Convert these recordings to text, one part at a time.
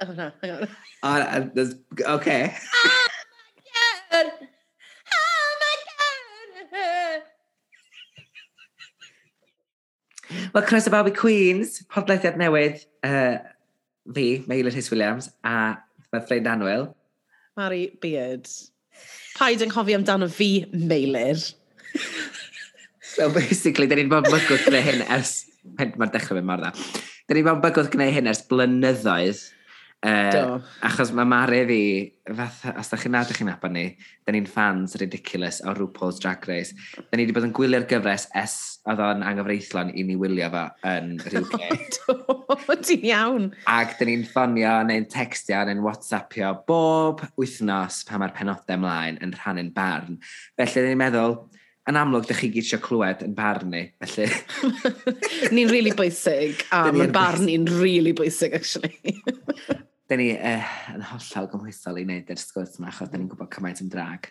Oh, no, hang on. Oh, uh, there's, okay. Oh, my God! Oh, my God! Wel, croeso bawb Queens, podlediad newydd uh, fi, Meilir Hys Williams, a fe Ffrein Anwyl. Mari Beard. Paid yn cofio amdano fi, Meilir. so, basically, da ni'n bod mygwth gyda hyn ers... Mae'r dechrau fe mor dda. Da ni mewn bygwth gwneud hyn ers blynyddoedd. Uh, Do. achos mae Mare fi, fath, os da chi'n nad ych chi'n apan ni, da ni'n fans ridiculous o RuPaul's Drag Race. Da ni wedi bod yn gwylio'r gyfres es oedd o'n anghyfreithlon i ni wylio fo yn rhyw Do, ti'n iawn. Ac da ni'n ffonio neu'n textio neu'n whatsappio bob wythnos pan mae'r penodau ymlaen yn rhannu'n barn. Felly, da ni'n meddwl, yn amlwg, da chi gyd eisiau clywed yn barn ni, felly. ni'n really bwysig, a um, mae barn ni'n really bwysig, actually. Da ni uh, yn hollol gymhwysol i wneud yr sgwrs yma, achos da ni'n gwybod cymaint yn drag.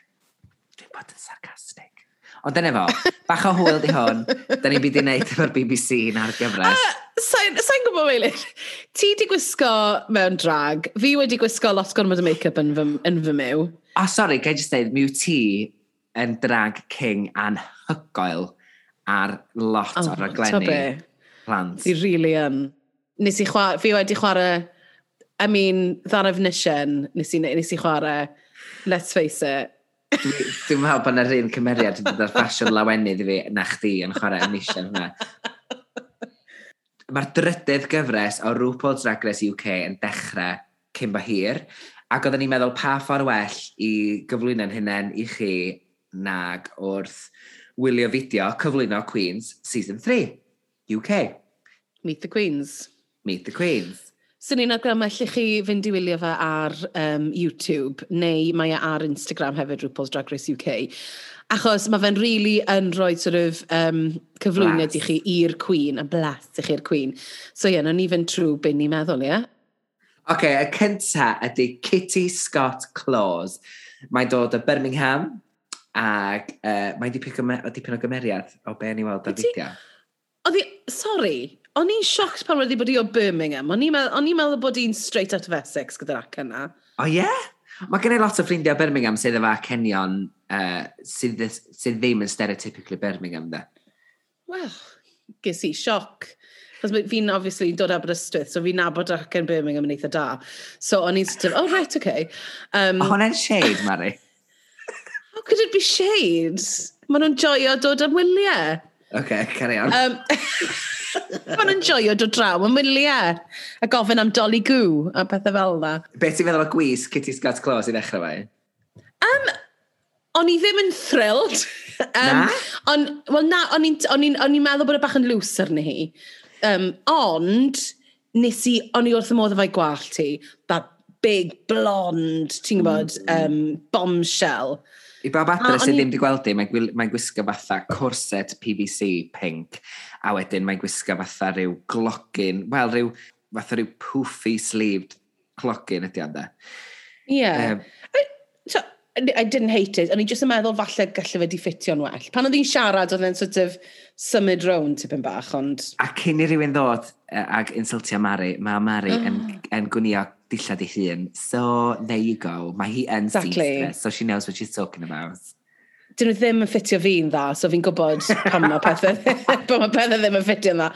Dwi'n bod yn sarcastic. Ond dyna fo, bach o hwyl di hwn, da ni'n byd i wneud efo'r BBC na'r gyfres. Sa'n sa gwybod, meilir, ti di gwisgo mewn drag, fi wedi gwisgo lot gormod o make-up yn, fy, yn fy mew. O, oh, sori, gael jyst dweud, mi'w ti yn drag king anhygoel ar lot oh, o'r aglenni e. plant. Fi really yn. Um, nes i chwa, fi wedi chwarae I mean, ddaraf nisien, nes i, nes i chwarae, let's face it. Dwi'n meddwl bod yna'r un cymeriad yn dod ffasiwn lawenydd i fi na chdi yn chwarae nisien hwnna. Mae'r drydydd gyfres o RuPaul's Drag Race UK yn dechrau cyn bo hir, ac oedden ni'n meddwl pa ffordd well i gyflwyno'n hunain i chi nag wrth wylio fideo cyflwyno Queens Season 3, UK. Meet the Queens. Meet the Queens. Swn i'n argymell i chi fynd i wylio fe ar um, YouTube neu mae e ar Instagram hefyd RuPaul's Drag Race UK. Achos mae fe'n really yn rhoi sort of um, cyflwyniad blast. i chi i'r Queen, a blast i chi'r Queen. So ie, yeah, no ni fynd trwy byn ni'n meddwl, ie? Yeah? OK, y cynta ydy Kitty Scott Claus. Mae'n dod o Birmingham ac uh, mae'n dipyn o gymeriad o be ni weld ar fideo. Oedd hi, sori, O'n i'n siocs pan wedi bod i o Birmingham. O'n i'n meddwl, meddwl bod i'n straight out of Essex gyda'r ac yna. O oh, ie? Yeah? Mae gen i lot o ffrindiau Birmingham sydd efo acenion uh, sydd, sydd ddim yn stereotypically Birmingham, da. Wel, ges i sioc. Cos fi'n obviously dod Aberystwyth, so fi'n nabod ac yn Birmingham yn eitha da. So o'n i'n sort of, oh right, okay. Um, o'n hwnna'n shade, Mari. How could it be shade? Maen nhw'n joio dod am wyliau. OK, carry on. Um, Mae'n enjoyo dod draw yn wyliau a gofyn am Dolly Gw a pethau fel yna. Be ti'n meddwl o gwisg Kitty Scott Claus i ddechrau fe? Um, o'n i ddim yn thrilled. um, na? On, well, na, o'n i'n on on meddwl bod y bach yn loose arni hi. Um, ond, nes i, o'n i wrth y modd efo'i gwallt ti, that big, blond, ti'n gwybod, um, mm. bombshell. I bob adre sydd ddim wedi gweld i, mae'n mae gwisgo fatha corset PVC pink, a wedyn mae'n gwisgo fatha rhyw glogin, wel, rhyw, fatha rhyw poofy sleeved clogin ydi ond e. Yeah. Um, so, I didn't hate it, o'n i jyst yn meddwl falle gallu fe di ffitio'n well. Pan oedd hi'n siarad, oedd e'n sort of symud rown tipyn bach, ond... A cyn i rywun ddod e, ag insultio Mari, mae Mari yn, ah. yn gwnio dillad ei hun. So, there you go. Mae hi yn exactly. seamstress, so she knows what she's talking about. Dyn nhw ddim yn ffitio fi'n dda, so fi'n gwybod pam mae pethau, pam mae pethau ddim yn ffitio dda.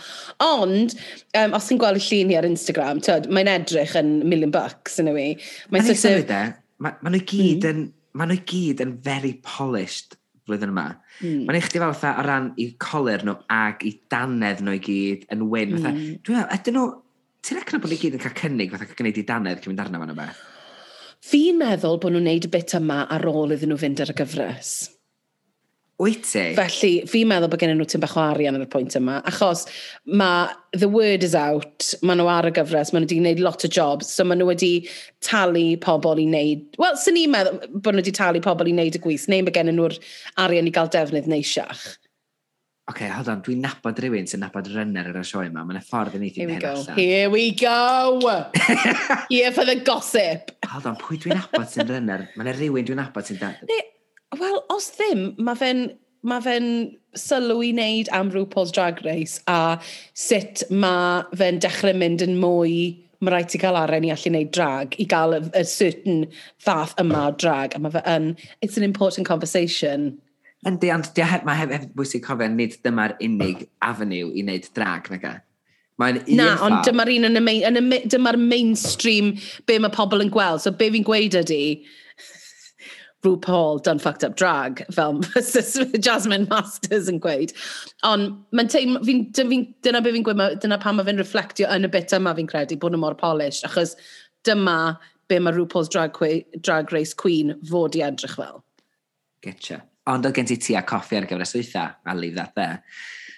Ond, um, os ti'n gweld y llun hi ar Instagram, mae'n edrych yn million bucks yn yw i. Mae'n sort of... Mae, mae ma nhw gyd hmm. yn, mae nhw gyd yn very polished flwyddyn yma. Mm. Mae'n eich di fel o ran i coler nhw ag i danedd nhw i gyd yn wyn. Mm. Dwi'n meddwl, ydyn nhw, Ti'n recno bod ni gyd yn cael cynnig fatha gwneud i danedd cyn mynd arno fan o beth? Fi'n meddwl bod nhw'n neud y bit yma ar ôl iddyn nhw fynd ar y gyfres. Wyt ti? Felly, fi'n meddwl bod gen nhw tyn bach o arian ar y pwynt yma, achos mae the word is out, maen nhw ar y gyfres, maen nhw wedi gwneud lot o jobs, so maen nhw wedi talu pobl i wneud... Wel, sy'n ni'n meddwl bod nhw wedi talu pobl i wneud y gweith, neu mae gen nhw'r arian i gael defnydd neisiach okay, hold on, dwi'n nabod rhywun sy'n nabod runner ar y sioe yma. Mae'n ffordd yn eithaf. Here eithin go, allan. Here we go! Here for the gossip! hold on, pwy dwi'n nabod sy'n runner? Mae'n rhywun dwi'n nabod sy'n dad. Wel, os ddim, mae fe'n ma fe'n sylw i wneud am RuPaul's Drag Race a sut mae fe'n dechrau mynd yn mwy mae rhaid ti cael aren i allu wneud drag i gael y, y certain fath yma o drag a mae fe yn, it's an important conversation Yndi, ond mae hefyd hef bwysig cofio, nid dyma'r unig avenue i wneud drag, nag e? Mae'n un Na, ffordd... ond dyma'r un yn y, main, yn y dyma'r mainstream be mae pobl yn gweld. So be fi'n gweud ydy, RuPaul done fucked up drag, fel Jasmine Masters yn gweud. Ond mae'n teimlo, fi, fi, dyna be fi'n gweud, dyna pan mae fi'n reflectio yn y bit yma fi'n credu bod yn mor polished, achos dyma be mae RuPaul's drag, drag Race Queen fod i edrych fel. Getcha. Ond oedd gen ti tu a coffi ar gyfer y swytha, a leave that there.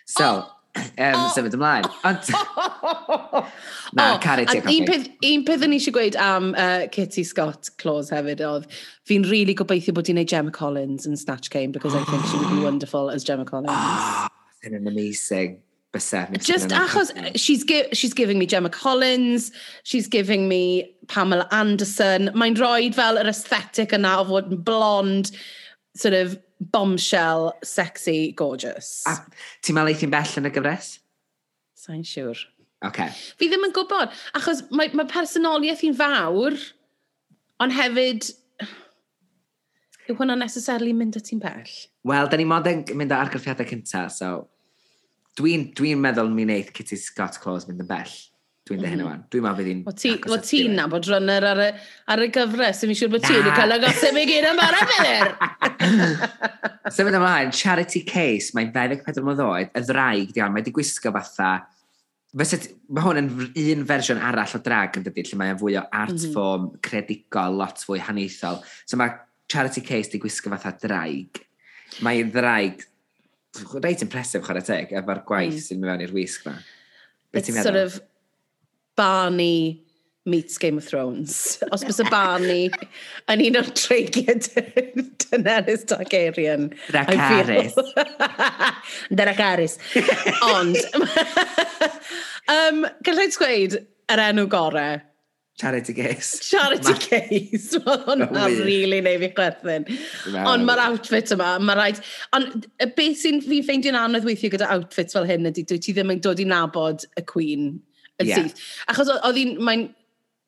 So, oh, um, oh, symud ymlaen. Ond, na, oh, caru tu a coffi. Un peth, un peth o'n eisiau gweud am uh, Kitty Scott Claus hefyd oedd, fi'n really gobeithio bod i'n neud Gemma Collins yn Snatch Game, because I think she would be wonderful as Gemma Collins. Ah, oh, that's an amazing bysau. Just achos, she's, gi she's giving me Gemma Collins, she's giving me Pamela Anderson. Mae'n rhoi fel yr aesthetic yna o fod yn blond, sort of bombshell, sexy, gorgeous. A ti'n meddwl ti'n bell yn y gyfres? Sa'n siŵr. Okay. Fi ddim yn gwybod, achos mae, mae personoliaeth hi'n fawr, ond hefyd, yw hwnna necessarily mynd at ti'n bell? Wel, da ni mod yn mynd ar argraffiadau cyntaf, so dwi'n dwi, meddwl mi wneud Kitty Scott Claus mynd yn bell. Dwi'n mm hynny wan. Dwi'n meddwl fydd hi'n... Wel ti'n nabod runner ar y, ar y gyfres, sy'n fi'n siŵr bod ti wedi cael y gosib i gyd yn bara fyr. Sefyd ymlaen, Charity Case, mae'n 24 mlynedd oed, y ddraig, diolch, mae wedi gwisgo fatha... Fysa, mae hwn yn un fersiwn arall o drag yn dydy, lle mae'n fwy o art mm -hmm. form, credigol, lot fwy hanaethol. So mae Charity Case wedi gwisgo fatha draig. Mae'n ddraig reit impresif chwarae teg efo'r gwaith mm. sy'n mynd fewn i'r wisg ma. Be It's sort of Barney meets Game of Thrones. Os bys y Barney yn un o'r treigiad Daenerys Targaryen. Dracarys. Dracarys. Ond, um, gallai ti gweud yr enw gorau? Charity Case. Charity Case. Mae hwnna really neu fi chwerthin. Ond mae'r outfit yma, mae rhaid... Ond beth sy'n fi ffeindio'n anodd weithio gyda outfits fel hyn ydy, dwi ti ddim yn dod i nabod y Queen yn yeah. syth. Achos oedd hi'n, mae'n,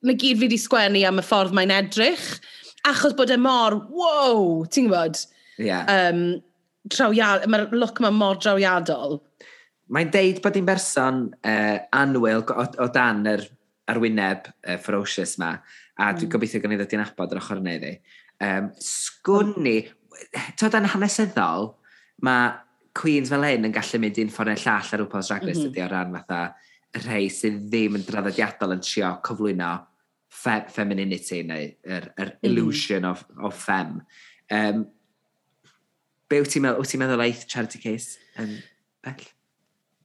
mae gyd fi wedi sgwennu am y ffordd mae'n edrych, achos bod e mor, wow, ti'n gwybod? Yeah. Um, trawiad, mae'r look yma mor drawiadol. Mae'n deud bod hi'n berson uh, anwyl o, o dan yr arwyneb uh, ferocious ma, a mm. dwi'n gobeithio gan i ddod i'n abod yr ochr neu ddi. Um, sgwni, to dan hanesyddol, mae Queens fel hyn yn gallu mynd un ffordd neu llall ar rhywbeth drag race mm -hmm. ydy o ran fatha rhai sydd ddim yn draddodiadol yn trio cyflwyno fe femininity neu yr, yr mm-hmm. illusion of, of fem. Um, be wyt ti'n meddwl, wyt ti'n meddwl eith charity case yn um, bell?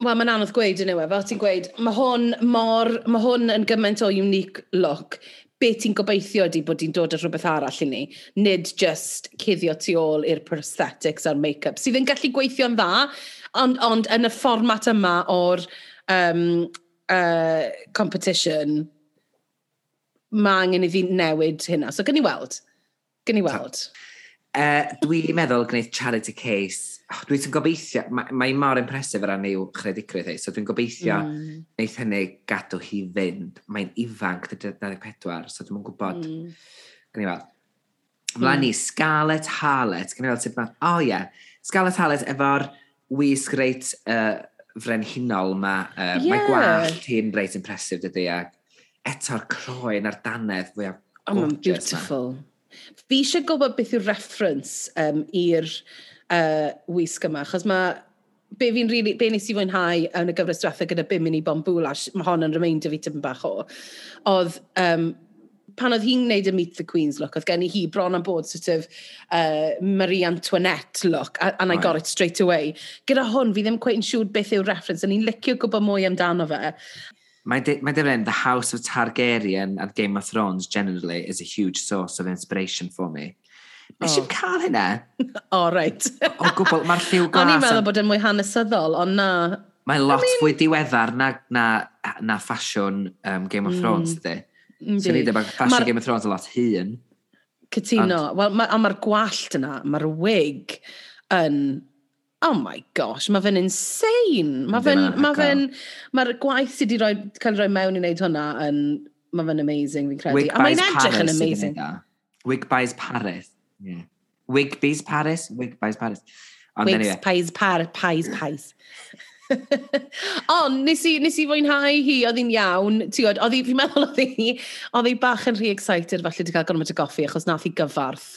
Wel, mae'n anodd gweud yn ewe, fel ti'n gweud, mae hwn mor, mae hwn yn gymaint o unique look. Be ti'n gobeithio ydy bod ti'n dod â rhywbeth arall i ni, nid just cuddio tu ôl i'r prosthetics a'r make-up, sydd yn gallu gweithio'n dda, ond, ond yn y fformat yma o'r um, uh, competition, mae angen iddi newid hynna. So, gyn ni weld. Gyn ni weld. Uh, dwi'n meddwl gwneud charity case. Oh, dwi'n gobeithio, mae'n ma mor impresif ar ran i'w chredigrwydd ei, so dwi'n gobeithio mm. wneud hynny gadw hi fynd. Mae'n ifanc, dy 24, so dwi'n gwybod. Mm. Gwneud fel. Mlaen mm. ni, Scarlett Harlett. Gwneud fel sut mae, o oh, ie, yeah. Scarlett Harlett efo'r wisg reit uh, frenhinol yma, uh, yeah. mae gwallt hi'n reit impresif dydy, ac eto'r croen a'r danedd fwy o oh, mae'n beautiful. Ma. Fi eisiau gwybod beth yw'r reference um, i'r uh, wisg yma, achos mae be fi'n really, be nes i fwynhau yn y gyfres diwethaf gyda Bim Bimini Bombula, mae hon yn remeindio fi tyn bach o, oedd um, pan oedd hi'n gwneud y Meet the Queens look, oedd gen i hi bron am bod sort of uh, Marie Antoinette look, and I got it straight away. Gyda hwn, fi ddim quite yn siŵr beth yw'r reference, and ni'n licio gwybod mwy amdano fe. My, my different, the House of Targaryen and Game of Thrones generally is a huge source of inspiration for me. Nes oh. i'n cael hynna? o, oh, reit. o gwbl, mae'r lliw glas... O'n i'n meddwl bod yn mwy hanesyddol, ond na. Mae'n lot I mean... fwy diweddar na, na, na ffasiwn um, Game of hmm. Thrones, mm. ydy. Sy'n ei ddebag ffasio Game of Thrones a lot hun. Cytuno. Wel, ma, a mae'r gwallt yna, mae'r wig yn... Oh my gosh, mae fe'n insane. Mae fe'n... Mae'r fe ma gwaith sydd wedi cael ei roi mewn i wneud hwnna yn... Mae fe'n amazing, fi'n credu. Wig a mae'n edrych yn amazing. Wig buys Paris. Yeah. Wig buys Paris? Wig buys Paris. Ond Wigs, anyway. pies, par, pies, pies. Ond nes i, nes i fwynhau hi, oedd hi'n iawn. Oedd hi, fi'n meddwl oedd hi, oedd hi bach yn rhy excited falle wedi cael gormod o goffi achos nath hi gyfarth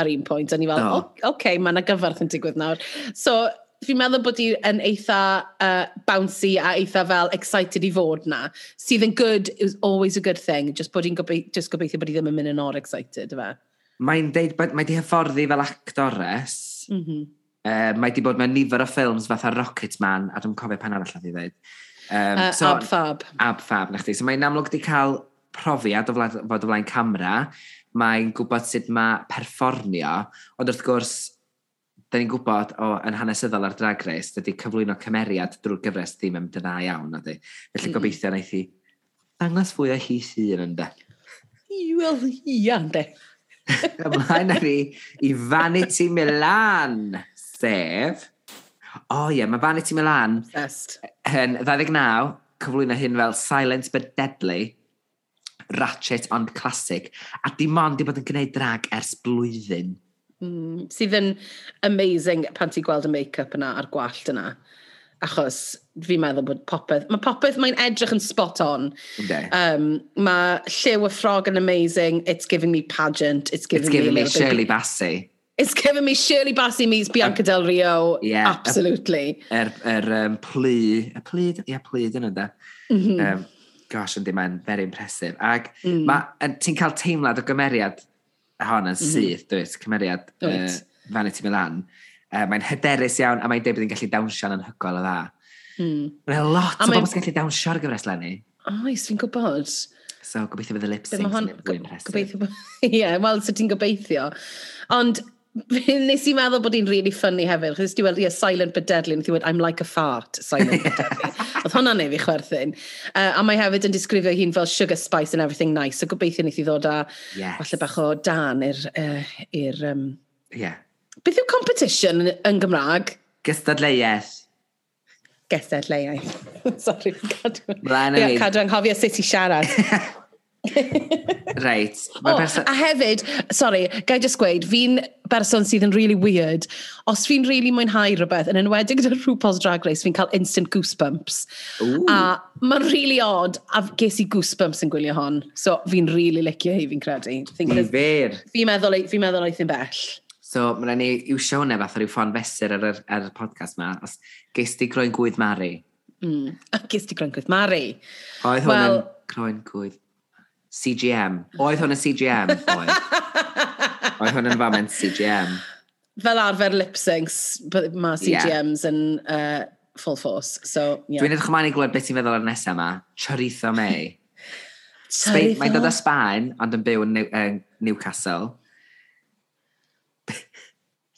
ar un pwynt. O'n i fel, oh. oce, okay, mae yna gyfarth yn digwydd nawr. So, fi'n meddwl bod hi'n eitha uh, bouncy a eitha fel excited i fod na. Sydd yn good, is always a good thing. Just bod hi'n gobeithio, just gobeithio bod hi ddim yn mynd yn or excited, fe. Mae'n deud, mae di hyfforddi fel actores. Mm -hmm Uh, mae di bod mewn nifer o ffilms fatha Rocket Man, a dwi'n cofio pan arall oedd i ddweud. Um, uh, so, ab fab. Ab fab, na chdi. So mae'n amlwg di cael profiad o flaen, fod o flaen camera, mae'n gwybod sut mae perfformio, ond wrth gwrs, da ni'n gwybod o, yn hanesyddol ar Drag Race, dydy cyflwyno cymeriad drwy'r gyfres ddim yn dyna iawn. Ydy. Felly mm. gobeithio wnaeth i ddangos fwy o hi hun yn de. Wel, ia, ynddo. Ymlaen ar i, i Vanity Milan. Sef... O oh, ie, yeah, mae Vanity Milan Obsessed. yn 29, cyflwyno hyn fel Silent but Deadly, Ratchet ond Classic, a dim ond di bod yn gwneud drag ers blwyddyn. Mm, sydd yn amazing pan ti'n gweld y make-up yna a'r gwallt yna. Achos fi'n meddwl bod popeth... Mae popeth mae'n edrych yn spot on. Okay. Um, mae Lliw y Ffrog yn amazing. It's giving me pageant. It's giving, it's giving me, me Shirley Bassey. It's given me Shirley Bassey meets Bianca Del Rio. Yeah. Absolutely. Er, er, um, plu, y plud, ia, plud yn yna. Mm -hmm. um, gosh, yndi, mae'n very impressive. Ac mm. -hmm. ti'n cael teimlad o gymeriad hon yn mm-hmm. syth, mm. -hmm. dwi'n cymeriad uh, Vanity Milan. Uh, mae'n hyderus iawn, a mae'n debyg yn gallu dawnsio'n anhygol o dda. Mm. Mae'n lot a o bobl sy'n gallu dawnsio'r gyfres lenni. Oes, fi'n gwybod. So, gobeithio bydd y lip sync yn fwy impressive. Gobeithio, ie, wel, so ti'n gobeithio. Ond nes i meddwl bod hi'n really funny hefyd, chos di weld, yeah, silent but deadly, nes i weld, I'm like a fart, silent but deadly. Oedd hwnna neu fi chwerthin. Uh, a mae hefyd yn disgrifio hi'n fel sugar spice and everything nice, so gobeithio wneud i ddod â yes. falle bach o dan i'r... Uh, ir, um... yeah. Beth yw competition yn, yn Gymraeg? Gystadleuaeth. Gystadleuaeth. Sorry, cadw... Mlaen yeah, Cadw anghofio sut i siarad. Reit. Oh, person... A hefyd, sorry, gai just gweud, fi'n berson sydd yn really weird. Os fi'n really mwynhau rhywbeth, yn enwedig gyda RuPaul's Drag Race, fi'n cael instant goosebumps. Ooh. A mae'n really odd, a ges i goosebumps yn gwylio hon. So fi'n really licio hi, fi'n credu. Nifer. Fi'n meddwl, fi meddwl oedd hi'n bell. So, mae'n rhaid ni iwsio hwnna fath o'r yw ffôn fesur ar, ar, ar, y podcast ma. Os ges di groen gwydd Mari. Mm. A ges ti groen gwydd Mari. Oedd hwn well, yn groen gwydd CGM. Oedd hwn yn CGM? Oedd. Oedd hwn yn famen CGM. Fel arfer lip syncs, mae CGMs yn yeah. uh, full force. So, yeah. Dwi'n edrych ymlaen i glywed beth ti'n feddwl ar nesaf yma. Choritho May. Mae'n dod â Sbaen, ond yn byw yn New, uh, Newcastle.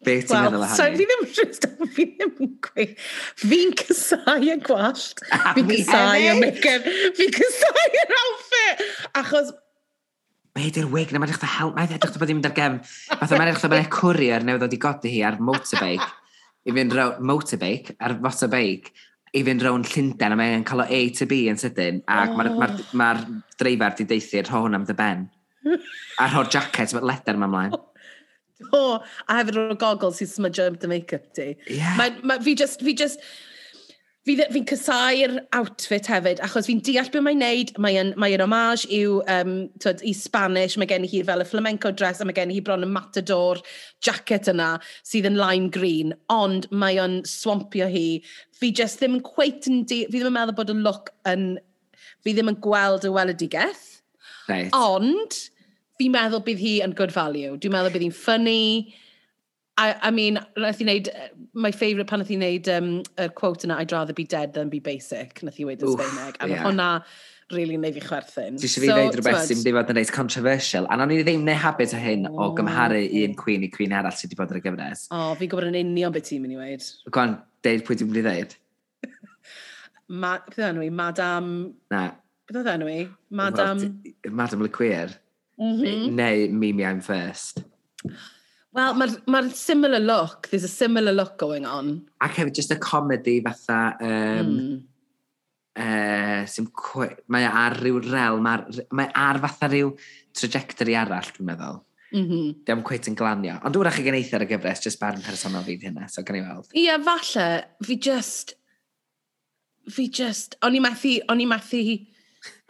Be ti'n well, meddwl so, fi ddim yn fi ddim yn gweud. Fi'n cysau y gwallt. Fi'n cysau y make-up. Fi'n cysau yr outfit. Achos... Mae hyd wig na, mae'n eich help. Mae'n edrych bod i'n ddim yn dargem. Fatha mae'n edrych bod mae'n cwrier newydd wedi godi hi ar motorbike. I fynd rown motorbike, ar motorbike, i fynd rown Llundain a mae'n cael o A to B yn sydyn. Ac mae'r ma, ma, dreifar di deithi'r rho am dy ben. A'r ho'r jacket, mae'r leder yma ymlaen. O, a hefyd o'r gogl sy'n smydjo ym make-up ti. Yeah. Ma, ma, fi just, fi just, fi'n fi, fi cysau'r outfit hefyd, achos fi'n deall beth mae'n neud, mae'n mae homage i'w, um, twyd, i Spanish, mae gen i hi fel y flamenco dress, a mae gen i hi bron y matador jacket yna, sydd yn lime green, ond mae o'n swampio hi. Fi just ddim yn cweit yn di, fi ddim yn meddwl bod y look yn, fi ddim yn gweld y weledigeth, right. ond fi'n meddwl bydd hi yn good value. Dwi'n meddwl bydd hi'n funny. I, I mean, nath i wneud, my favourite pan nath i wneud um, y quote yna, I'd rather be dead than be basic, nath i wedi yn Sbeineg. A yeah. hwnna really neu fi chwerthin. Ti eisiau fi dweud rhywbeth sy'n wedi bod yn reit controversial, a nawn ni ddim neu habit o hyn oh. o gymharu un queen i queen arall sydd wedi bod ar y gyfres. O, oh, fi'n gwybod yn union beth ti'n mynd i weid. Gwan, deud pwy ti'n mynd i ddeud? Ma, beth enw i? Madam... Na. Beth oedd enw i? Madam... Well, Madam Le Queer. Mm -hmm. Neu Mimi I'm first. Wel, mae'r ma, similar look. There's a similar look going on. Ac hefyd, just a comedy fatha... Um, mm. Uh, sy'n mae ar ryw rel, mae, mae ar fatha ryw trajectory arall, dwi'n meddwl. Mm -hmm. Dwi'n cweith yn glanio. Ond dwi'n rach i geneithio ar y gyfres, jyst barn personol fi hynna, so gan i weld. Ie, yeah, falle, fi just... Fi just... O'n i methu... O'n i methu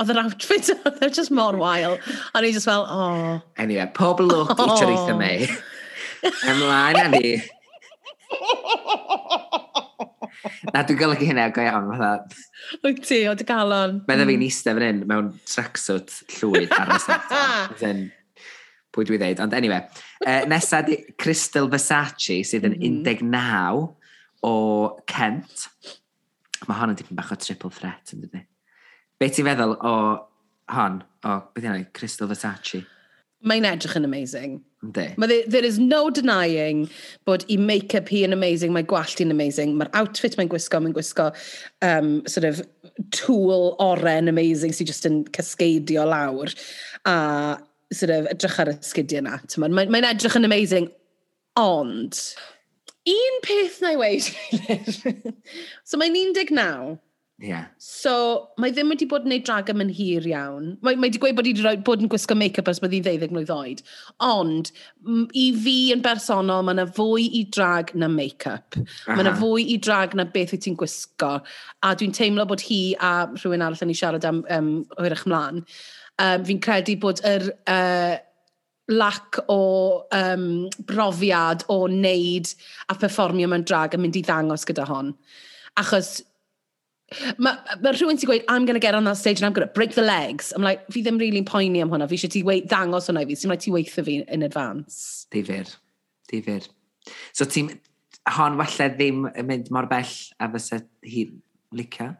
Oedd yr outfit, oedd e just mor wael. O'n i just fel. Oh. Anyway, pob look oh. i Theresa May. Ymlaen a ni. Na, dwi'n golygu hynna go iawn, fatha. Wyt ti, o dy galon. Medda fi'n eistedd fan hyn mewn tracksuit llwyd ar y set. pwy dwi ddeud, ond anyway. Uh, nesa di Crystal Versace, sydd yn mm -hmm. 19 o Kent. Mae hon yn dipyn bach o triple threat, yn dydy. Be ti'n feddwl o hon, o beth yna, Crystal Versace? Mae'n edrych yn amazing. Ynddi. There, there is no denying bod i make-up hi yn amazing, mae gwallt hi'n amazing, mae'r outfit mae'n gwisgo, mae'n gwisgo um, sort of tŵl oren amazing sy'n just yn cascadio lawr a sort of edrych ar y sgidiau yna. Mae'n mae edrych yn amazing, ond un peth na i weid, so mae'n 19 Yeah. So, mae ddim wedi bod yn gwneud drag am yn hir iawn. Mae, mae wedi gweud bod wedi bod yn gwisgo make-up ers bod hi'n ddeuddeg mlynedd oed. Ond, i fi yn bersonol, mae yna fwy i drag na make-up. Mae yna fwy i drag na beth wyt ti'n gwisgo. A dwi'n teimlo bod hi a rhywun arall yn ei siarad am um, hwyrach mlaen. Um, fi'n credu bod yr... Uh, lack o um, brofiad o wneud a perfformio mewn drag yn mynd i ddangos gyda hon. Achos Mae ma rhywun sy'n gweud, I'm going to get on that stage and I'm going to break the legs. I'm like, fi ddim really'n poeni am hwnna. Fi eisiau ti wei, dangos hwnna i fi. Sy'n rhaid ti weithio fi in advance. Difyr. Difyr. So ti'n... Hon falle ddim yn mynd mor bell a fysa hi licio?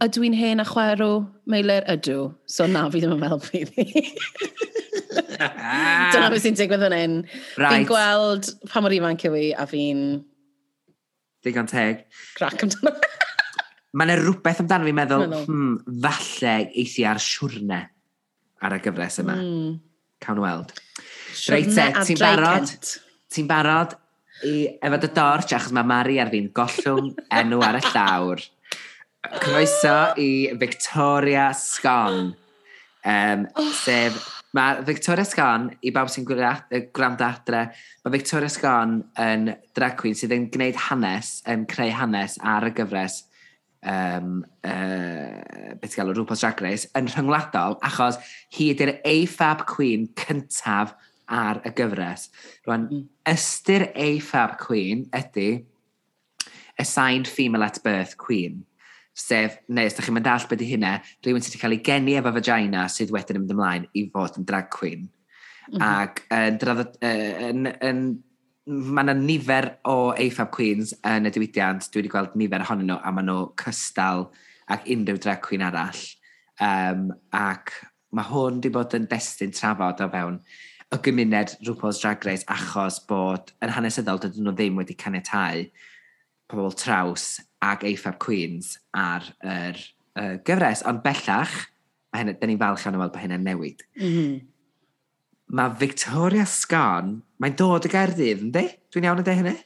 Ydw i'n hen a chwerw, meilir ydw. So na, fi ddim yn meddwl fi fi. Dyna beth sy'n digwydd yn un. Right. Fi'n gweld pa mor ifanc yw i a fi'n... Digon teg. Crac amdano. Mae yna rhywbeth amdano fi'n meddwl. Hmm, falle eisi ar siwrne ar y gyfres yma. Mm. Cawn weld. Reit e, ti'n barod? Ti'n barod? I, efo dy dorch, achos mae Mari ar fi'n gollwng enw ar y llawr. Croeso i Victoria Scon. Um, sef, mae Victoria Scon, i bawb sy'n gwrando adre, mae Victoria Scon yn drag queen sydd yn gwneud hanes, yn creu hanes ar y gyfres um, uh, beth gael o rhywbeth Drag Race yn rhyngwladol achos hi ydy'r AFAB Queen cyntaf ar y gyfres. Rwan, mm. ystyr AFAB Queen ydy Assigned Female at Birth Queen. Sef, neu os da chi'n mynd all beth i hynna, rhywun sydd wedi cael ei geni efo vagina sydd wedyn yn mynd ymlaen i fod yn drag queen. Mm -hmm. Ac yn, uh, yn, yn, mae yna nifer o AFAB Queens yn y diwydiant. Dwi wedi gweld nifer ohonyn nhw a maen nhw cystal ac unrhyw drag queen arall. Um, ac mae hwn wedi bod yn destun trafod o fewn y gymuned RuPaul's Drag Race achos bod yn hanesyddol dydyn nhw ddim wedi caniatau pobl traws ac AFAB Queens ar yr uh, gyfres. Ond bellach, mae hynny, da ni'n falch iawn o weld bod hynny'n newid. Mm -hmm mae Victoria Sgan, mae'n dod y Gerdydd, ynddi? Dwi'n iawn yn dweud hynny?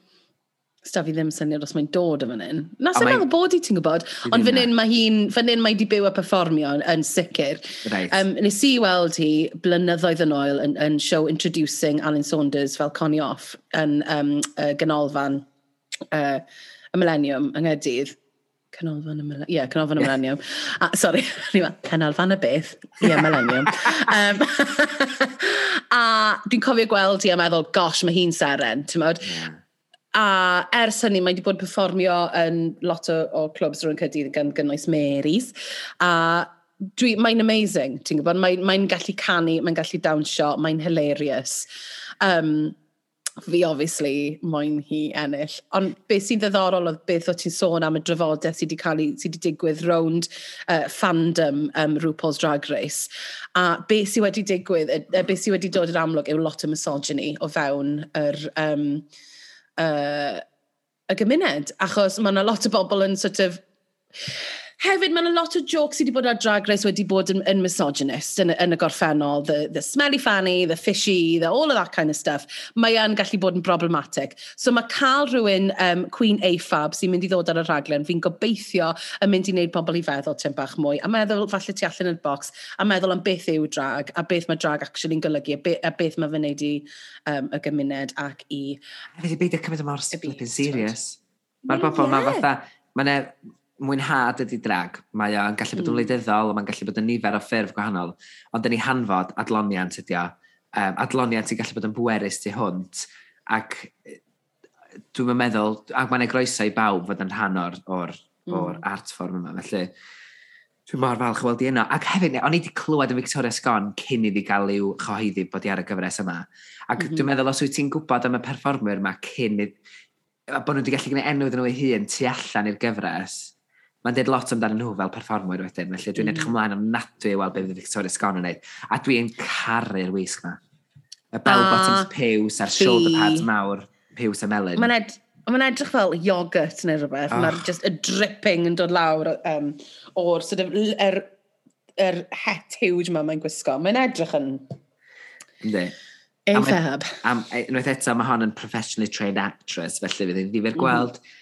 Sta fi ddim syniad os mae'n dod o fan hyn. Na, sy'n meddwl bod i ti'n gwybod, ond fan hyn mae hi'n, fan hyn mae di byw a performio yn sicr. Right. Um, nes i weld hi blynyddoedd yn oel yn, yn show Introducing Alan Saunders fel Connie Off yn um, uh, ganolfan uh, y Millennium yng Nghydydd. Canolfan y Millennium. Ie, yeah, Canolfan y Millennium. A, sorry, Canolfan y Beth. Ie, yeah, Millennium. um, a dwi'n cofio gweld i a meddwl, gosh, mae hi'n seren, ti'n modd? Yeah. Hmm. A ers hynny, mae wedi bod yn performio yn lot o, o clwbs rwy'n cydydd gan gynnwys Marys. A dwi, mae'n amazing, ti'n gwybod? Mae'n mae gallu canu, mae'n gallu dawnsio, mae'n hilarious. Um, fi obviously moyn hi ennill. Ond beth sy'n ddiddorol oedd beth o ti'n sôn am y drafodaeth sydd wedi cael ei, sydd wedi digwydd rownd uh, fandom um, RuPaul's Drag Race. A beth sydd wedi digwydd, uh, beth sydd wedi dod yn amlwg yw lot o misogyny o fewn yr, um, uh, y gymuned. Achos mae yna lot o bobl yn sort of Hefyd, mae'n a lot o jokes sydd wedi bod ar Drag Race wedi bod yn, yn misogynist yn, yn y gorffennol. The, the smelly fanny, the fishy, the all of that kind of stuff. Mae yn gallu bod yn problematic. So mae cael rhywun um, Queen AFAB sy'n mynd i ddod ar y rhaglen, fi'n gobeithio yn mynd i wneud pobl i feddwl tyn bach mwy, a meddwl falle tu allan y box, a meddwl am beth yw drag, a beth mae drag actually'n golygu, a, be, a beth mae fy wneud i um, y gymuned ac i... Hefyd i beidio cymryd y mor siflip serious. Mae'r bobl yeah. ma fatha, mae'n mwynhad ydy drag. Mae o'n gallu bod yn hmm. wleidyddol, mae'n gallu bod yn nifer o ffurf gwahanol, ond yn ei hanfod adloniant ydy o. Um, adloniant sy'n gallu bod yn bwerus tu hwnt, ac dwi'n meddwl, ac mae'n groesau i bawb fod yn rhan o'r, or, hmm. or mm. art form yma. Felly, dwi'n mor falch o weld i yno. Ac hefyd, o'n i wedi clywed yn Victoria Sgon cyn iddi gael i'w chyhoeddi bod i ar y gyfres yma. Ac mm -hmm. dwi'n meddwl, os wyt ti'n gwybod am y perfformwyr yma cyn iddi, bod nhw wedi gallu gwneud enw iddyn nhw eu hun tu allan i'r gyfres, Mae'n dweud lot amdano nhw fel perfformwyr wedyn, felly dwi'n mm. edrych ymlaen am ofnadwy i weld beth fydd Victoria Sgon yn gwneud. A dwi'n caru'r wisg yma. Y bell ah. bottoms piws a'r shoulder pads mawr, piws a melyn. Mae'n ed mae'n edrych fel yogurt neu rhywbeth. Oh. Ah. Mae'r just y dripping yn dod lawr um, o'r sort of, er, er het huge yma mae'n gwisgo. Mae'n edrych yn... Ynddi. Ei fab. Unwaith e- eto, mae hon yn professionally trained actress, felly fydd hi'n ddifur mhm. gweld. Mm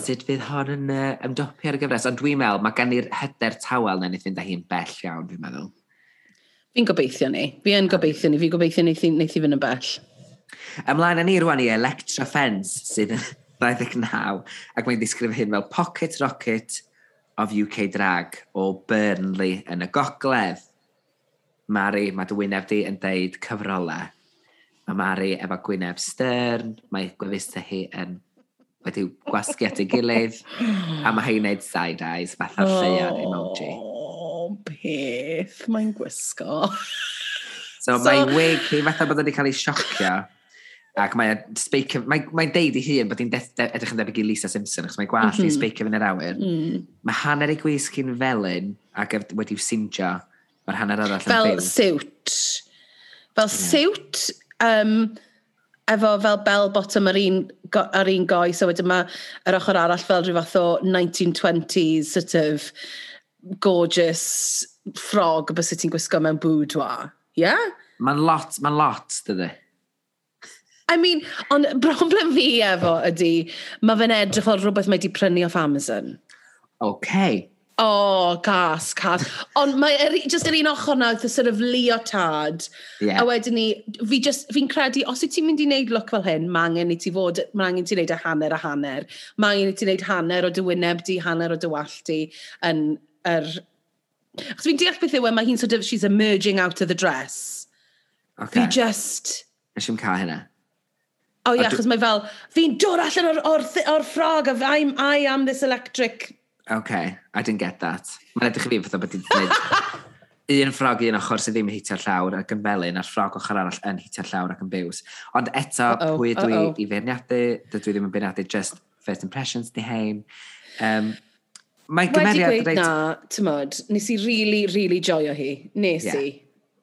sut fydd hon yn uh, ymdopi ar y gyfres. Ond dwi'n meddwl, mae gan i'r hyder tawel na ni fynd â hi'n bell iawn, dwi'n meddwl. Fi'n gobeithio ni. Fi yn gobeithio ni. Fi'n gobeithio ni wneud i fynd yn bell. Ymlaen â ni rwan i Electra Fence sydd yn 29 ac mae'n disgrifio hyn fel Pocket Rocket of UK Drag o Burnley yn y gogledd. Mari, mae dy wyneb di yn deud cyfrolau. Mae Mari efo gwyneb stern, mae gwefusau hi yn wedi gwasgu at ei gilydd, a mae hei neud side-eyes fatha oh, lleiad emoji. O, beth, mae'n gwisgo. so, so mae wig hi fatha bod wedi cael ei siocio. Ac e mae'n speaker, mae'n mae deud i hun bod hi'n edrych yn debyg i Lisa Simpson, achos mae'n gwallt mm -hmm. speaker fy'n yr awyr. Mm. Mae hanner ei gwisg hi'n felyn ac wedi'w sinjo, mae'r hanner arall yn Fel siwt. Fel yeah. siwt, um, efo fel bell bottom ar un, ar un goes, a wedyn mae yr ochr arall fel rhyw fath o 1920s sort of gorgeous ffrog bys y ti'n gwisgo mewn boudoir. Ie? Yeah? Mae'n lot, mae'n lot, dydy. I mean, ond broblem fi efo ydy, mae fe'n edrych fel rhywbeth mae wedi prynu off Amazon. Okay oh, gas, gas. Ond mae er, just yr un ochr na, the sort of leotard. Yeah. A wedyn ni, fi just, fi'n credu, os wyt ti'n mynd i wneud look fel hyn, mae angen i ti fod, mae angen ti wneud y hanner a hanner. Mae angen i ti wneud hanner o dy wyneb di, hanner o dy wallt di yn yr... Er... Chos fi'n deall beth yw e, mae hi'n sort of, she's emerging out of the dress. Okay. Fi just... Nes i'n cael hynna. O oh, ie, yeah, achos mae fel, fi'n dod allan o'r, or, or ffrog, of I'm, I am this electric Okay, I didn't get that. Mae'n edrych i fi fatha bod i'n gwneud un ffrog i un ochr sydd ddim yn hitio'r llawr ac yn felyn, a'r ffrog ochr arall yn hitio'r llawr ac yn byws. Ond eto, uh -oh, pwy dwi uh -oh. i feirniadu, dydw i ddim yn beirniadu just first impressions di hein. Um, Mae'n gymeriad... Wedi gweud na, ti'n tymod, nes i really, really joio hi. Nes yeah. i.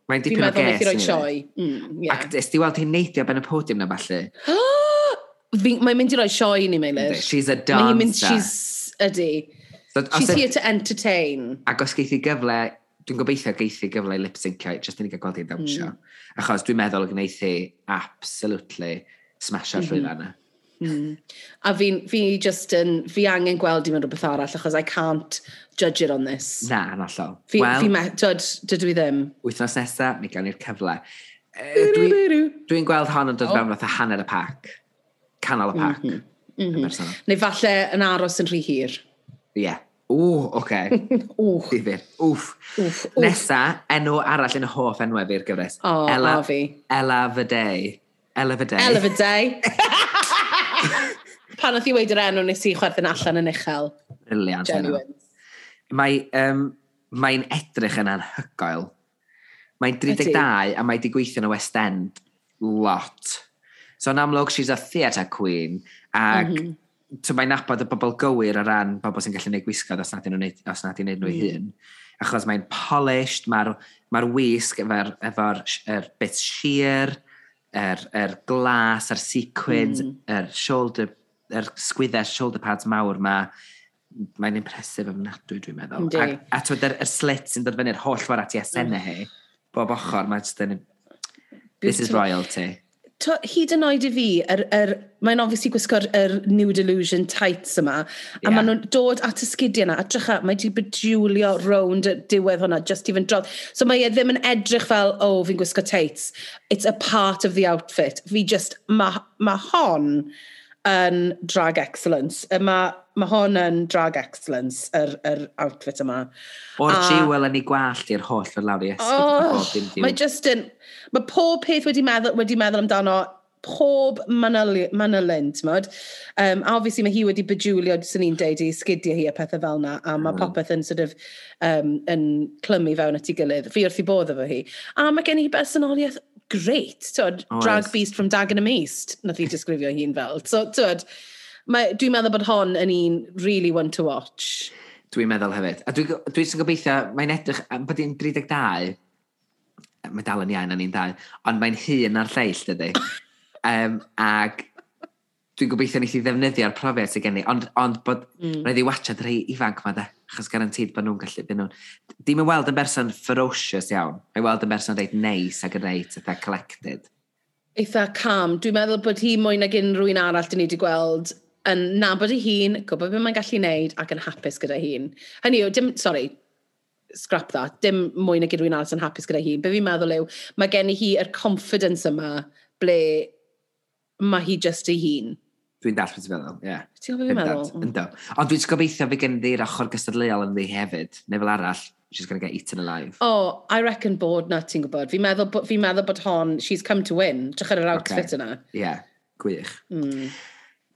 Mae'n dipyn o ges. Fi'n meddwl nes i roi sioi. Mm, yeah. Ac ysdi weld hi'n neidio ben y podium na falle? Mae'n mynd i roi sioi ni, Meilir. She's a dancer. Mae'n mynd, she's... Ydy. So, She's here to entertain. Ac os geithi gyfle, dwi'n gobeithio geithi gyfle i lip-syncio, jyst i ni gael gweld i'n ddawnsio. Mm. Achos dwi'n meddwl gwneithi absolutely smasher mm -hmm. rhywun yna. Mm. A fi, fi just yn, fi angen gweld i mewn rhywbeth arall, achos I can't judge it on this. Na, yn allol. Fi, well, fi me, dod, dydw i ddim. Wythnos nesa, mi gael ni'r cyfle. Dwi'n dwi gweld hon yn dod oh. fewn fatha hanner y pac. Canol y pac. Mm -hmm. Mm -hmm. Neu falle yn aros yn rhy hir. Ie. Ww, oce. Wff. Difyr. Wff. Wff. Nesa, enw arall yn hoff enwau fi'r gyfres. O, oh, Ella, a fi. Ella Fydei. Ella Fydei. Ella of. Pan oedd i weid yr enw nes i chwerthin allan yn uchel. Briliant. Genuine. Mae, um, mae'n edrych yn anhygoel. Mae'n 32 a mae wedi gweithio yn y West End lot. So yn amlwg, she's a theatre queen ac mm -hmm mae'n nabod y bobl gywir o ran bobl sy'n gallu gwneud gwisgoedd os nad ydyn nhw'n os nad i'n gwneud nhw mm. hun. Achos mae'n polished, mae'r mae wisg efo'r efo er bit sheer, yr, er, er glas, yr sequins, mm. yr shoulder, yr sgwyddau shoulder pads mawr ma, mae'n impresif ofnadwy dwi'n meddwl. Ndi. Ac, a twyd, yr, yr slit sy'n dod fyny'r holl warat i esennau mm. hi, bob ochr, mae'n just yn... This is royalty to, hyd yn oed i fi, er, er, mae'n obviously gwisgo'r er New Delusion tights yma, a yeah. maen nhw'n dod at y sgidiau yna, a drycha, mae di bediwlio rownd y diwedd hwnna, just i fynd drodd. So mae e ddim yn edrych fel, oh, fi'n gwisgo tights. It's a part of the outfit. Fi just, mae ma hon yn drag excellence. Mae mae hon yn drag excellence, yr, yr outfit yma. O'r a... jiwel yn ei gwallt i'r holl o'r lawr i esgyd. Oh, mae just yn... Mae pob peth wedi meddwl, wedi meddwl amdano pob manylyn, ti'n modd? Um, a obviously mae hi wedi bejwlio, sy'n ni'n deud, i sgidio hi a pethau fel yna, a mae mm. popeth yn sort of, um, yn clymu fewn at ei gilydd. Fi wrth i bodd efo hi. A mae gen i bersonoliaeth great, tywed, oh, drag beast from Dagenham East, nath i disgrifio hi'n fel. So, tywed, Dwi'n meddwl bod hon yn un really one to watch. Dwi'n meddwl hefyd. A dwi'n dwi, dwi gobeithio, mae'n edrych, bod hi'n 32, mae dal yn iawn yn un dau, ond mae'n hun ar lleill, dydy. um, ag dwi'n gobeithio wneud i ddefnyddio'r profiad sydd gen i, ond, ond bod mm. rhaid i watchad rhai ifanc ma da, achos garantid bod nhw'n gallu byd nhw'n... Dim yn weld yn berson ferocious iawn, mae'n weld yn berson reit neis ac yn reit eitha collected. Eitha calm. Dwi'n meddwl bod hi mwy nag unrhyw un arall dyn ni wedi gweld yn nabod ei hun, gwybod beth mae'n gallu wneud ac yn hapus gyda hun. Hynny yw, dim, sorry, scrap that, dim mwy na gydwyn arall yn hapus gyda hun. Be fi'n meddwl yw, mae gen i hi yr confidence yma ble mae hi just ei hun. Dwi'n dall beth ti'n meddwl, ie. Yeah. Ti'n gwybod beth meddwl? Mm. Ynddo. Ond dwi'n gobeithio fe gen i'r ochr gystadleuol yn ddi hefyd, neu fel arall, she's going to get eaten alive. Oh, I reckon bod na, ti'n gwybod. Fi'n meddwl, fi meddwl bod hon, she's come to win, drach ar yr outfit okay. yna. Ie, yeah. gwych. Mm.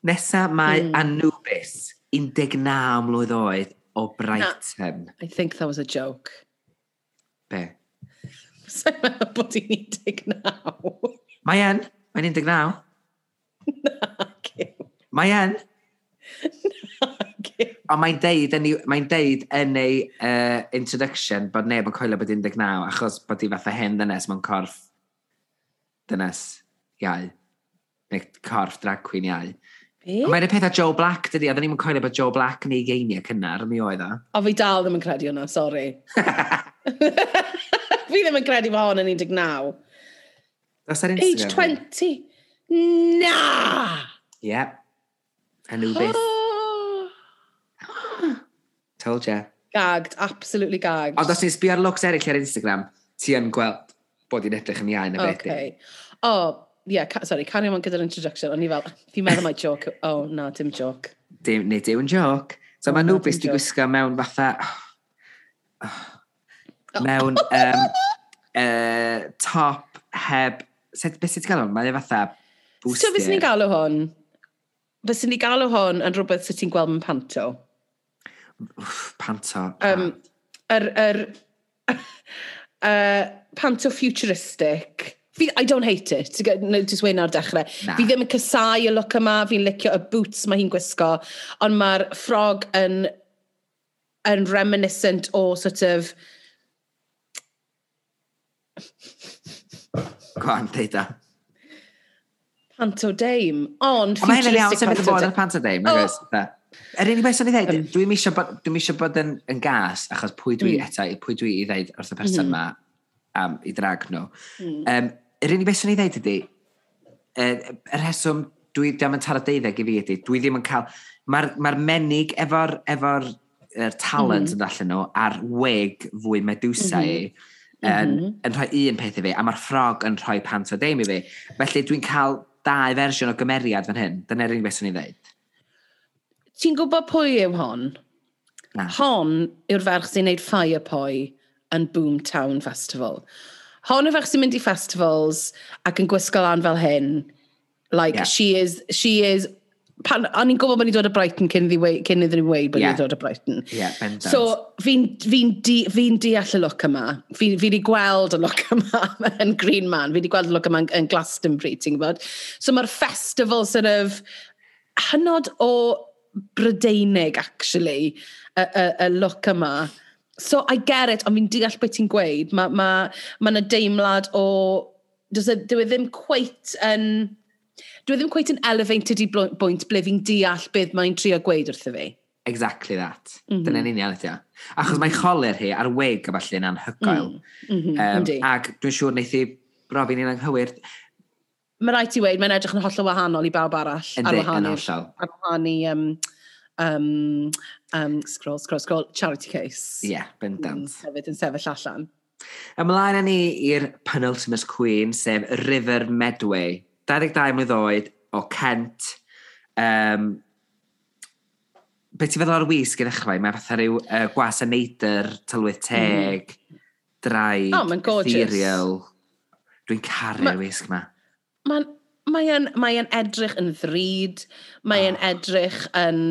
Nesa mae mm. Anubis, 19 mlwydd oed o Brighton. No, I think that was a joke. Be? Sa'n meddwl bod hi'n 19. Mae en. Mae'n 19. Na, cyw. Mae en. Ond mae'n deud, mae'n deud yn ei uh, introduction bod neb yn coelio bod 19 achos bod hi fatha hen ddynes mewn corff dynes iau. Neu corff drag queen iau. Be? Mae'n y peth a Joe Black, dydy, a ddim ni'n coelio bod Joe Black neu geiniau cynnar, mi oedd o. O, fi dal ddim yn credu hwnna, sori. fi ddim yn credu fod hon yn 19. Does ar Age Instagram? 20. Na! Yep. Anubis. Told ya. Gagged, absolutely gagged. Ond os ni'n sbio ar looks eraill ar Instagram, ti yn gweld bod i'n edrych yn iau na beth. Okay. O, oh, yeah, ca sorry, cario on gyda'r introduction, o'n i fel, ti'n meddwl mae joke, oh, na, dim joke. Dim, neu dim yn joke. So oh, mae nhw beth di gwisgo mewn fatha... Oh, mewn um, uh, top heb... Beth sy'n gael hwn? Mae'n fatha booster. So beth sy'n galw hwn? Beth sy'n galw hwn yn rhywbeth sy'n ti'n gweld mewn panto? Oof, panto. Um, yr... Er, er, uh, panto futuristic Fi, I don't hate it, to get no, notice wein ar dechrau. Na. Fi ddim yn cysau y look yma, fi'n licio y boots mae hi'n gwisgo, ond mae'r ffrog yn, yn reminiscent o sort of... Gwan, dweud Panto Dame, ond... Ond mae'n iawn sef wedi bod yn Panto pantodame, oh. Yr unig beth sy'n ei ddeud, um, dwi'n eisiau bod, dwi misio bod yn, yn gas, achos pwy dwi mm. eto, pwy dwi i ddeud wrth y person yma mm. um, i drag nhw. Mm. Um, yr unig beth sy'n ei ddeud ydy, y rheswm dwi ddim yn taro deuddeg i fi ydy, dwi ddim yn cael... Mae'r ma, menig efo'r efo er talent mm yn allan nhw a'r weg fwy medusa mm -hmm. i mhm. yn, mm -hmm. yn rhoi un peth i fi, a mae'r ffrog yn rhoi pant o deim i fi. Felly dwi'n cael dau fersiwn o gymeriad fan hyn. Dyna'r unig beth swn i ddeud. Ti'n gwybod pwy yw hon? Na. Hon yw'r ferch sy'n neud firepoi yn Boomtown Festival hon o fach sy'n mynd i festivals ac yn gwisgo lan fel hyn, like, yeah. she is, she is, pan, o'n i'n gwybod bod ni'n dod o Brighton cyn, ddi, cyn iddyn ni'n weid bod yeah. ni'n dod o Brighton. Yeah, bendant. So, fi'n fi di, fi deall y look yma. Fi'n fi di gweld y look yma yn Green Man. Fi di gweld y look yma yn, yn Glastonbury, ti'n gwybod? So, mae'r festival sort of hynod o Brydeinig, actually, y, y, y look yma So, I get it, ond fi'n deall beth ti'n gweud. Mae ma, ma yna deimlad o... Dwi e, e ddim cweit yn... Dwi e ddim cweit yn elevated i bwynt ble fi'n deall beth mae'n trio gweud wrtho fi. Exactly that. Mm -hmm. Dyna'n union ydy o. Achos mae mhm. choler hi ar weg a falle yn anhygoel. Mm -hmm. um, Indeed. ac dwi'n siŵr wneud i brofi'n un anghywir. Mae rhaid i weid, mae'n edrych yn hollol wahanol i bawb arall. Yndi, yn hollol. Ar wahan i um, um, um, scroll, scroll, scroll, charity case. Ie, yeah, bendant. Mm, hefyd yn sefyll allan. Ymlaen â ni i'r penultimate queen, sef River Medway. 22 mlynedd oed o Kent. Um, be ti feddwl o'r wisg i ddechrau? Mae fatha rhyw uh, gwas a neidr, tylwyth teg, mm. draig, oh, ethereal. Dwi'n caru'r ma, wisg ma. Mae'n mae yn, mae yn edrych yn ddrud, mae yn ah. edrych yn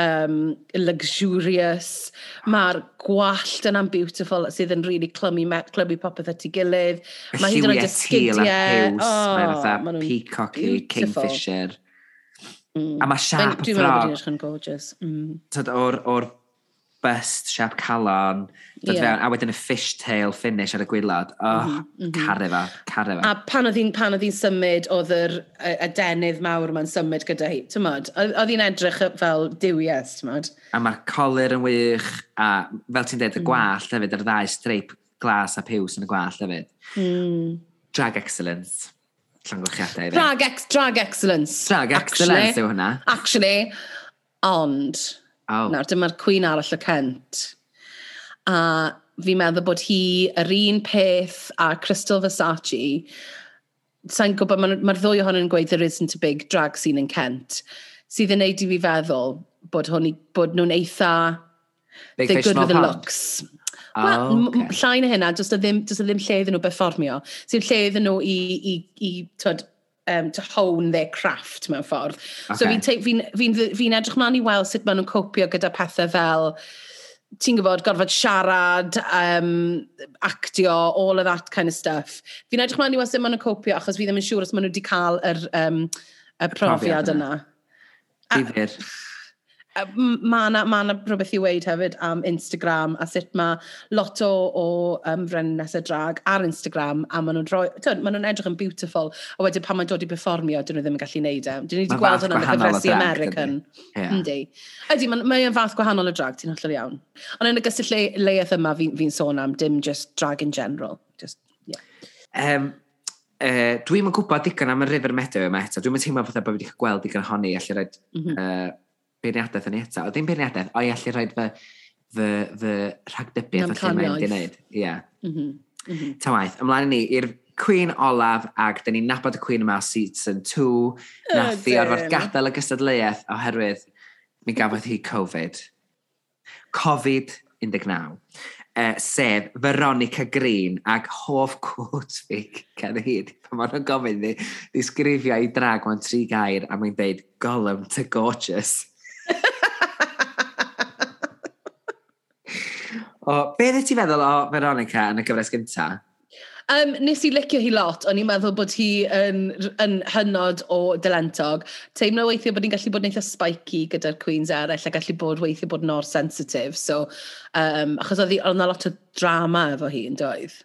um, luxurious, ah. mae'r gwallt yna'n beautiful sydd yn really clymu, clymu popeth at ei gilydd. Mae hyd yn oed ysgidiau. Oh, mae'n peacock i kingfisher. Mm. A mae siap y ffrog. Dwi'n meddwl bod hi'n gorgeous. Mm. O'r, or bust siap calon, dod yeah. fewn, a wedyn y fishtail finish ar y gwylod. Oh, mm -hmm. caru fa, A pan oedd hi'n pan oedd hi'n symud, oedd yr y, y denydd mawr yma'n symud gyda hi, ti'n modd? Oedd hi'n edrych fel diwies, ti'n modd? A mae'r colir yn wych, a fel ti'n dweud, y mm. gwallt mm. hefyd, yr ddau streip glas a piws yn y gwallt hefyd. Mm. Drag excellence llongychiadau. Drag, ex drag excellence. Drag excellence yw hwnna. Actually, ond Oh. Nawr, dyma'r cwyn arall y Cent. A fi'n meddwl bod hi yr un peth a Crystal Versace. Sa'n gwybod, mae'r ma, ddwy ohonyn yn gweud there isn't a big drag scene in Kent. Sydd yn neud i fi feddwl bod, hwn, i, bod nhw'n eitha... Big fish, good small pond. Looks. Oh, Wel, okay. Llai na hynna, does y ddim, does y ddim lle iddyn nhw performio. Sy'n lle iddyn nhw i, i, i twyd, um, to hone their craft mewn ffordd. Okay. So fi'n fi, fi, fi, fi edrych mlaen i weld sut maen nhw'n copio gyda pethau fel ti'n gwybod, gorfod siarad, um, actio, all of that kind of stuff. Fi'n edrych mlaen i weld sut maen nhw'n copio, achos fi ddim yn siŵr os maen nhw wedi cael yr, um, y profiad yna. Difyr mae yna ma rhywbeth i weid hefyd am Instagram a sut mae lot o, o um, frennes y drag ar Instagram a maen nhw'n rhoi, maen nhw'n edrych yn beautiful a wedyn pan mae'n dod i performio, dyn nhw ddim yn gallu neud e. Dyn ni wedi gweld hwnna'n y cyfresu American. Yndi. Yeah. Ydy, mae'n mae fath gwahanol o drag, ti'n hollol iawn. Ond yn y gysyll le, leiaeth yma fi'n fi, sôn am, dim just drag in general. Just, yeah. um, uh, dwi'm yn gwybod digon am y river meadow yma eto. Dwi'm yn teimlo fatha bod fi wedi gweld digon ohoni. Alla rhaid mm -hmm. uh, beirniadaeth yn eto. O, ddim beirniadaeth, o i allu rhoi fy, fy, fy rhagdybiaeth o lle mae'n di wneud. Ie. Mhm, mhm. Ta waith, ymlaen ni i'r Cwyn olaf ac dyn ni'n nabod y Cwyn yma season 2 nath i orfod gadael y gystadleuaeth oherwydd mi gafodd hi Covid. Covid-19. Uh, e, sef Veronica Green ac hoff cwt fi gan hyd. Pan maen nhw'n gofyn ni, ddisgrifio i drag mewn tri gair a mae'n dweud Gollum to Gorgeous. O, beth ddeth ti feddwl o Veronica yn y gyfres gyntaf? Um, nes i licio hi lot, o'n i'n meddwl bod hi yn, yn hynod o dylentog. Teimlo weithio bod ni'n gallu bod yn eitha spiky gyda'r Queens eraill a gallu bod weithio bod nor o'r sensitif. So, um, achos oedd hi, yna lot o drama efo hi yn doedd.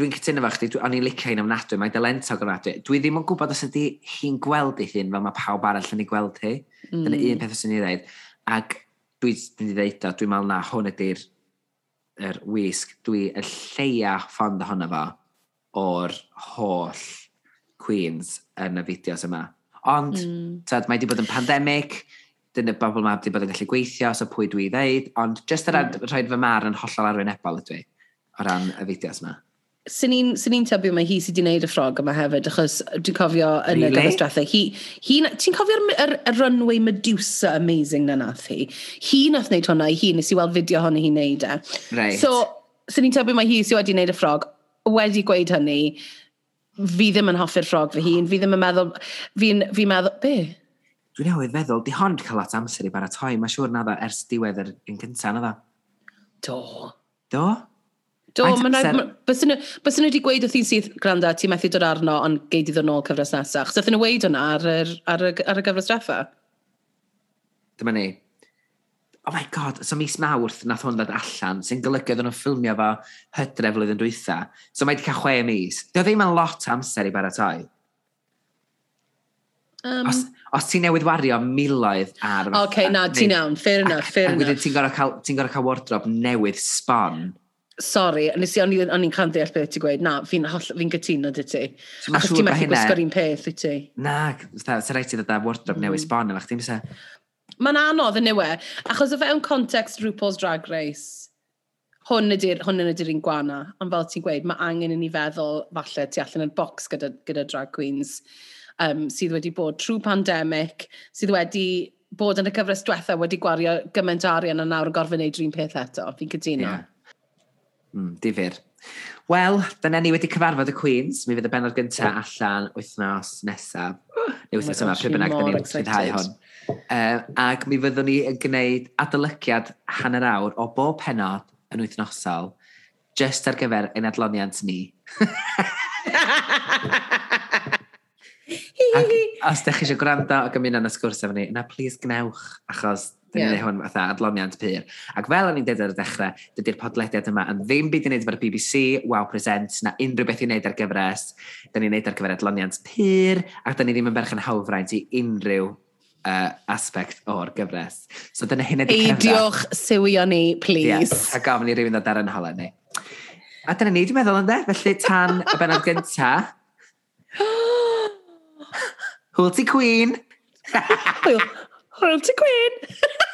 Dwi'n cytuno fo chdi, o'n i'n licio hi'n ofnadwy, mae dylentog ofnadwy. Dwi ddim yn gwybod os ydy hi'n gweld ei hun fel mae pawb arall yn ei gweld hi. Mm. Dyna un peth os ydy'n ei ddeud. Ac dwi wedi dweud o, dwi'n meddwl na hwn ydy'r er wisg, dwi y lleia ffond ohono fo o'r holl Queens yn y fideos yma. Ond, mm. tad, mae wedi bod yn pandemig, dyn y bobl yma wedi bod yn gallu gweithio, so pwy dwi ddeud, ond jyst yr mm. rhaid fy mar yn hollol arwynebol ydw i o ran y fideos yma. Syn ni'n ni tybio mae hi sydd wedi gwneud y ffrog yma hefyd, achos dwi'n cofio yn really? y gyfestrathau, hi, hi, ti'n cofio'r er, er runway Medusa amazing na nath hi? Hi nath wneud hwnna i hi, nes i weld fideo hwnna hi'n hi wneud e. Right. So, syn ni'n tybio mae hi sydd wedi wneud y ffrog, wedi gweud hynny, fi ddim yn hoffi'r ffrog fy hun, fi ddim yn meddwl, fi'n fi meddwl, be? Dwi'n newydd feddwl, di hon cael at amser i baratoi, mae siŵr na dda ers diwedd yr un cyntaf na dda. Do. Do? Do, mae'n rhaid... bys yna wedi gweud wrth i'n sydd, gwrando, ti'n methu dod arno, ond geid di ddod nôl cyfres nesaf. Chos yna weid hwnna ar, ar, ar, ar y gyfres dreffa? Dyma ni. Oh my god, so mis mawrth nath hwn ddod allan, sy'n golygu oedden nhw'n ffilmio fo hydref flwyddyn dwytha. So mae wedi cael chwe mis. Dio ddim yn lot amser i baratoi. Um, os, os ti'n newydd wario miloedd ar... Oce, okay, na, ti'n iawn, fair enough, fair enough. Ac wedyn ti'n gorau cael, ti cael wardrobe newydd sbon. Sorry, nes i, o'n i'n cael deall beth ti'n gweud. Na, fi'n fi gytuno dy ti. So Achos ti'n methu gwisgo'r un peth i ti. Na, sy'n rhaid ti ddod â wardrobe mm. newydd sbon efo chdi, mysa. Mae'n anodd yn niwe. Achos o fewn context RuPaul's Drag Race, hwn ydy'r hwn ydy'r un gwana. Ond fel ti'n gweud, mae angen i ni feddwl falle tu allan yn box gyda, gyda drag queens um, sydd wedi bod trwy pandemig, sydd wedi bod yn y cyfres diwethaf wedi gwario gymaint o arian a nawr yn gorfod wneud rhywun peth eto. Fi'n cytuno. Yeah. Mm, difyr. Wel, dyna ni wedi cyfarfod y Queens. Mi fydd y benod gyntaf yeah. allan wythnos nesaf. Neu wythnos oh yma, pe bynnag, da ni'n rhyddhau hon. Uh, ac mi fyddwn ni yn gwneud adolygiad hanner awr o bob penod yn wythnosol just ar gyfer ein adloniant ni. ac os ydych chi eisiau gwrando ac ymuno yn y sgwrs efo ni, yna please gnewch, achos Dyn ni'n yeah. hwn fatha adloniant pyr. Ac fel o'n i'n dweud ar y dechrau, dydy'r podlediad yma yn ddim byd i wneud efo'r BBC, Wow Presents, na unrhyw beth i wneud ar gyfres. Dyn ni'n wneud ar gyfer adloniant pyr, ac dyn ni ddim yn berch yn hawfraint i unrhyw uh, aspect o'r gyfres. So dyna hyn ydy cyfres. Eidiwch siwio ni, please. Yeah, a gofyn i rywun ddod ar yn holen ni. A dyna ni, dwi'n meddwl ynddo, felly tan y benod gynta. Hwyl ti, Queen! Hwyl. royalty queen.